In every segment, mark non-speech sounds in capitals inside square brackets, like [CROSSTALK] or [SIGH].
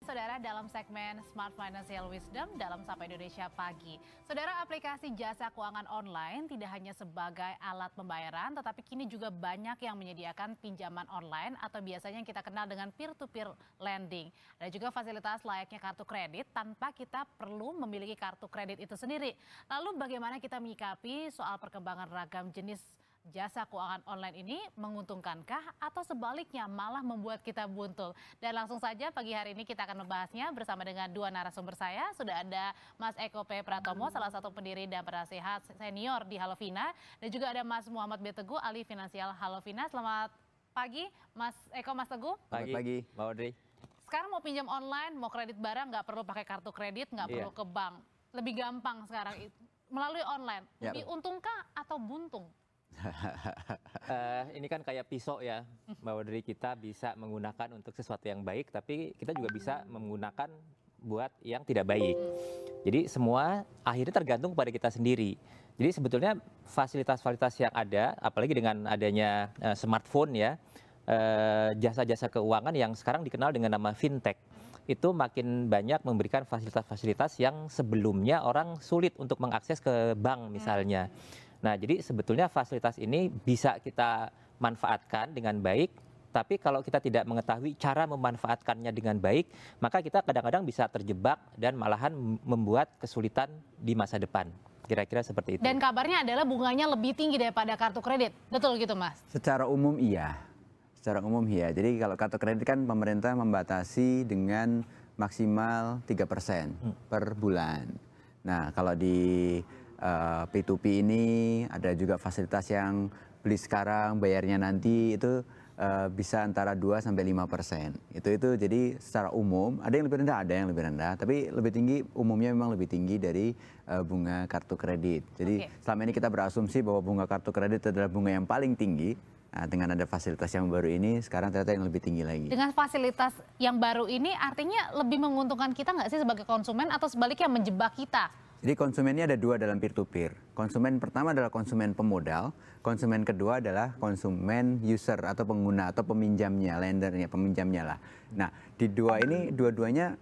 Saudara dalam segmen Smart Financial Wisdom dalam Sapa Indonesia Pagi. Saudara aplikasi jasa keuangan online tidak hanya sebagai alat pembayaran tetapi kini juga banyak yang menyediakan pinjaman online atau biasanya yang kita kenal dengan peer-to-peer lending. Ada juga fasilitas layaknya kartu kredit tanpa kita perlu memiliki kartu kredit itu sendiri. Lalu bagaimana kita menyikapi soal perkembangan ragam jenis jasa keuangan online ini menguntungkankah atau sebaliknya malah membuat kita buntu? Dan langsung saja pagi hari ini kita akan membahasnya bersama dengan dua narasumber saya. Sudah ada Mas Eko P. Pratomo, salah satu pendiri dan penasehat senior di Halovina. Dan juga ada Mas Muhammad B. Teguh, ahli finansial Halovina. Selamat pagi Mas Eko, Mas Teguh. Pagi, pagi. Mbak Audrey. Sekarang mau pinjam online, mau kredit barang, nggak perlu pakai kartu kredit, nggak iya. perlu ke bank. Lebih gampang sekarang melalui online. Ya. Lebih untungkah atau buntung? Uh, [LAUGHS] ini kan kayak pisau ya, bahwa dari kita bisa menggunakan untuk sesuatu yang baik, tapi kita juga bisa menggunakan buat yang tidak baik. Jadi semua akhirnya tergantung kepada kita sendiri. Jadi sebetulnya fasilitas-fasilitas yang ada, apalagi dengan adanya uh, smartphone ya, eh, jasa-jasa uh, keuangan yang sekarang dikenal dengan nama fintech, itu makin banyak memberikan fasilitas-fasilitas yang sebelumnya orang sulit untuk mengakses ke bank misalnya. Nah, jadi sebetulnya fasilitas ini bisa kita manfaatkan dengan baik, tapi kalau kita tidak mengetahui cara memanfaatkannya dengan baik, maka kita kadang-kadang bisa terjebak dan malahan membuat kesulitan di masa depan. Kira-kira seperti itu. Dan kabarnya adalah bunganya lebih tinggi daripada kartu kredit. Betul gitu, Mas? Secara umum iya. Secara umum iya. Jadi kalau kartu kredit kan pemerintah membatasi dengan maksimal 3% hmm. per bulan. Nah, kalau di uh, P2P ini ada juga fasilitas yang beli sekarang bayarnya nanti itu uh, bisa antara 2 sampai 5 persen. Itu itu jadi secara umum ada yang lebih rendah, ada yang lebih rendah, tapi lebih tinggi umumnya memang lebih tinggi dari uh, bunga kartu kredit. Jadi okay. selama ini kita berasumsi bahwa bunga kartu kredit adalah bunga yang paling tinggi. Nah, dengan ada fasilitas yang baru ini, sekarang ternyata yang lebih tinggi lagi. Dengan fasilitas yang baru ini, artinya lebih menguntungkan kita nggak sih sebagai konsumen atau sebaliknya menjebak kita? Jadi konsumennya ada dua dalam peer-to-peer. Konsumen pertama adalah konsumen pemodal, konsumen kedua adalah konsumen user atau pengguna atau peminjamnya, lendernya, peminjamnya lah. Nah, di dua ini dua-duanya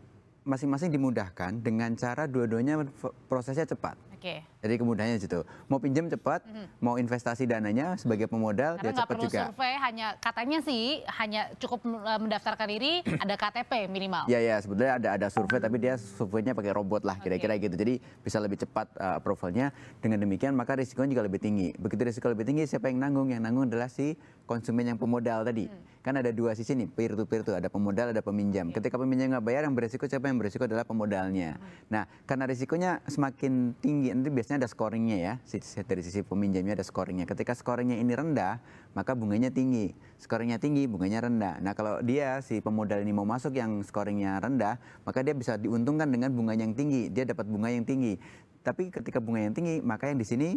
masing-masing dimudahkan dengan cara dua-duanya prosesnya cepat. Oke. Okay. Jadi kemudahannya situ. Mau pinjam cepat, mm-hmm. mau investasi dananya sebagai pemodal Karena dia cepat perlu juga. survei, hanya katanya sih hanya cukup eh, mendaftarkan diri [CLEARS THROAT] ada KTP minimal. Iya ya, sebetulnya ada ada survei tapi dia surveinya pakai robot lah kira-kira okay. gitu. Jadi bisa lebih cepat uh, approvalnya. Dengan demikian maka risikonya juga lebih tinggi. Begitu risiko lebih tinggi siapa yang nanggung? Yang nanggung adalah si konsumen yang pemodal tadi. Hmm. Kan ada dua sisi nih, peer to peer tuh ada pemodal ada peminjam. Okay. Ketika peminjam nggak bayar yang berisiko siapa yang berisiko adalah pemodalnya. Hmm. Nah, karena risikonya semakin tinggi nanti biasanya ada scoringnya ya. Dari sisi peminjamnya ada scoringnya. Ketika scoringnya ini rendah maka bunganya tinggi. Scoringnya tinggi bunganya rendah. Nah kalau dia si pemodal ini mau masuk yang scoringnya rendah maka dia bisa diuntungkan dengan bunga yang tinggi. Dia dapat bunga yang tinggi. Tapi ketika bunga yang tinggi maka yang di sini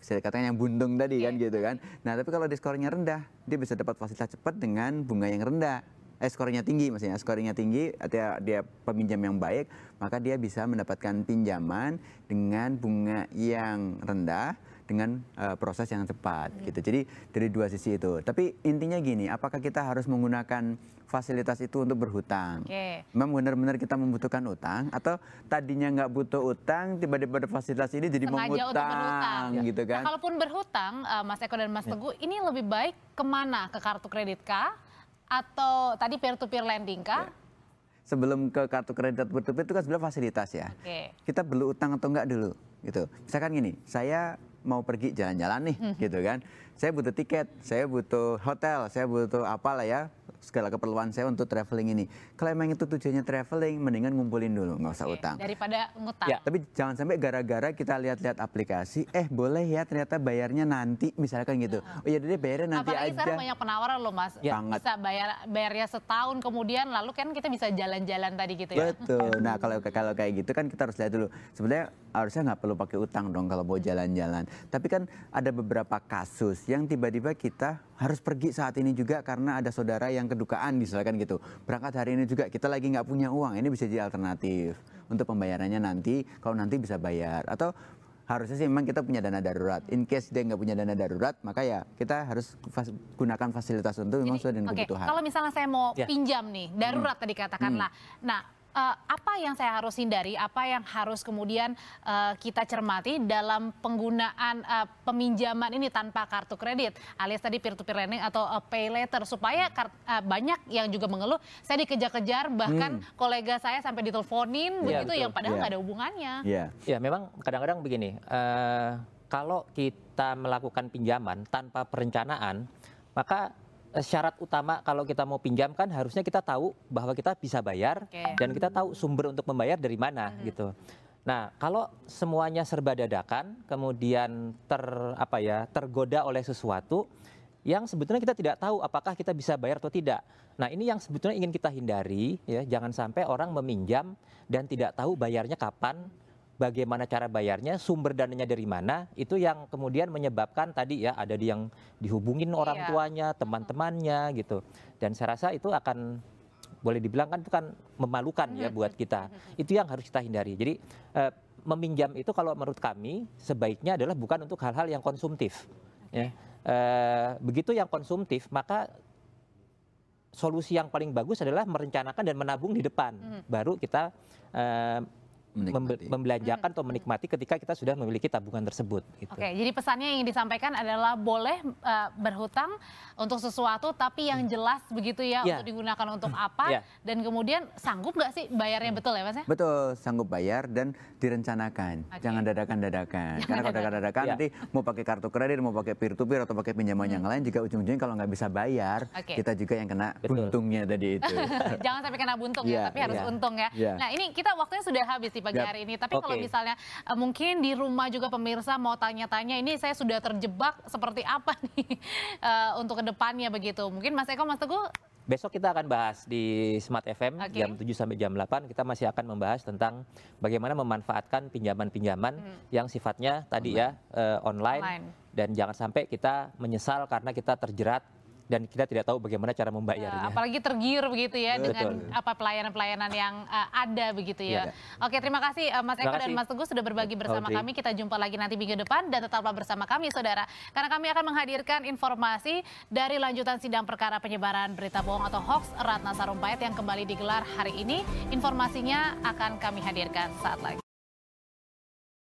bisa dikatakan yang buntung tadi kan gitu kan. Nah tapi kalau di scoringnya rendah dia bisa dapat fasilitas cepat dengan bunga yang rendah eh skornya tinggi maksudnya. Skornya tinggi artinya dia peminjam yang baik maka dia bisa mendapatkan pinjaman dengan bunga yang rendah dengan uh, proses yang cepat hmm. gitu. Jadi dari dua sisi itu. Tapi intinya gini apakah kita harus menggunakan fasilitas itu untuk berhutang? Okay. memang benar-benar kita membutuhkan utang atau tadinya nggak butuh utang tiba-tiba ada fasilitas ini jadi Sengaja mengutang gitu kan? nah, kalaupun berhutang uh, Mas Eko dan Mas ya. Teguh ini lebih baik ke mana? Ke kartu kredit kah atau tadi peer to peer lending kah? Sebelum ke kartu kredit peer to peer itu kan sebenarnya fasilitas ya. Okay. Kita perlu utang atau enggak dulu gitu. Misalkan gini, saya mau pergi jalan-jalan nih hmm. gitu kan. Saya butuh tiket, saya butuh hotel, saya butuh apalah ya segala keperluan saya untuk traveling ini. Kalau emang itu tujuannya traveling, mendingan ngumpulin dulu, nggak usah Oke, utang. Daripada ngutang. Ya, tapi jangan sampai gara-gara kita lihat-lihat aplikasi, eh boleh ya ternyata bayarnya nanti, misalkan gitu. Oh iya deh bayarnya nanti Apalagi aja. sekarang banyak penawaran loh mas, ya. bisa bayar bayarnya setahun kemudian, lalu kan kita bisa jalan-jalan tadi gitu ya. Betul. Nah [LAUGHS] kalau kalau kayak gitu kan kita harus lihat dulu. Sebenarnya harusnya nggak perlu pakai utang dong kalau mau jalan-jalan. Tapi kan ada beberapa kasus yang tiba-tiba kita harus pergi saat ini juga karena ada saudara yang kedukaan misalkan gitu. Berangkat hari ini juga kita lagi nggak punya uang. Ini bisa jadi alternatif untuk pembayarannya nanti kalau nanti bisa bayar atau harusnya sih memang kita punya dana darurat. In case dia nggak punya dana darurat, maka ya kita harus fas- gunakan fasilitas untuk memang sesuai dengan Oke, kebutuhan. kalau misalnya saya mau Ya. pinjam nih, darurat tadi katakanlah. Nah, eh, apa yang saya harus hindari, apa yang harus kemudian eh, kita cermati dalam penggunaan eh, peminjaman ini tanpa kartu kredit, alias tadi peer to peer lending atau eh, pay later supaya eh, banyak yang juga mengeluh saya dikejar-kejar bahkan kolega saya sampai diteleponin Iya, begitu betul. yang padahal Iya. nggak ada hubungannya. Iya. Ya memang kadang-kadang begini, eh, kalau kita melakukan pinjaman tanpa perencanaan, maka syarat utama kalau kita mau pinjam kan harusnya kita tahu bahwa kita bisa bayar Oke. dan kita tahu sumber untuk membayar dari mana gitu. Nah kalau semuanya serba dadakan, kemudian ter apa ya tergoda oleh sesuatu yang sebetulnya kita tidak tahu apakah kita bisa bayar atau tidak. Nah ini yang sebetulnya ingin kita hindari ya jangan sampai orang meminjam dan tidak tahu bayarnya kapan, bagaimana cara bayarnya, sumber dananya dari mana, itu yang kemudian menyebabkan tadi ya ada di yang dihubungin orang Iya. tuanya, teman-temannya gitu. Dan saya rasa itu akan boleh dibilang kan itu kan memalukan ya buat kita. Itu yang harus kita hindari. Jadi eh, meminjam itu kalau menurut kami sebaiknya adalah bukan untuk hal-hal yang konsumtif. Ya. Eh, begitu yang konsumtif maka solusi yang paling bagus adalah merencanakan dan menabung di depan. Baru kita eh, Menikmati. membelanjakan atau menikmati ketika kita sudah memiliki tabungan tersebut. Gitu. Oke, jadi pesannya yang disampaikan adalah boleh eh, berhutang untuk sesuatu tapi yang jelas begitu ya Ya. untuk digunakan untuk apa Ya. dan kemudian sanggup nggak sih bayarnya betul ya Mas ya? Betul, sanggup bayar dan direncanakan. Oke. Jangan dadakan-dadakan. Karena kalau dadakan-dadakan Ya. nanti mau pakai kartu kredit, mau pakai peer to peer atau pakai pinjaman yang lain juga ujung-ujungnya kalau nggak bisa bayar, Oke. kita juga yang kena Betul. untungnya tadi itu. [LAUGHS] Jangan sampai kena buntung Iya, ya, tapi harus iya. untung ya. Iya. Nah ini kita waktunya sudah habis di pagi hari ini. Tapi kalau Oke. misalnya eh, mungkin di rumah juga pemirsa mau tanya-tanya, ini saya sudah terjebak seperti apa [LAUGHS] nih eh, untuk ke depannya begitu. Mungkin Mas Eko, Mas Teguh, Besok kita akan bahas di Smart FM Oke. jam 7 sampai jam 8 kita masih akan membahas tentang bagaimana memanfaatkan pinjaman-pinjaman yang sifatnya tadi ya eh, online, Online. dan jangan sampai kita menyesal karena kita terjerat dan kita tidak tahu bagaimana cara eh, membayarnya. apalagi tergiur begitu ya dengan Betul. apa pelayanan-pelayanan yang eh, ada begitu ya. Iya. Oke, terima kasih eh, Mas Terima Eko dan kasih. Mas Teguh sudah berbagi bersama Audrey. kami. Kita jumpa lagi nanti minggu depan dan tetaplah bersama kami saudara. Karena kami akan menghadirkan informasi dari lanjutan sidang perkara penyebaran berita bohong atau hoax Ratna Sarumpait yang kembali digelar hari ini. Informasinya akan kami hadirkan saat lagi.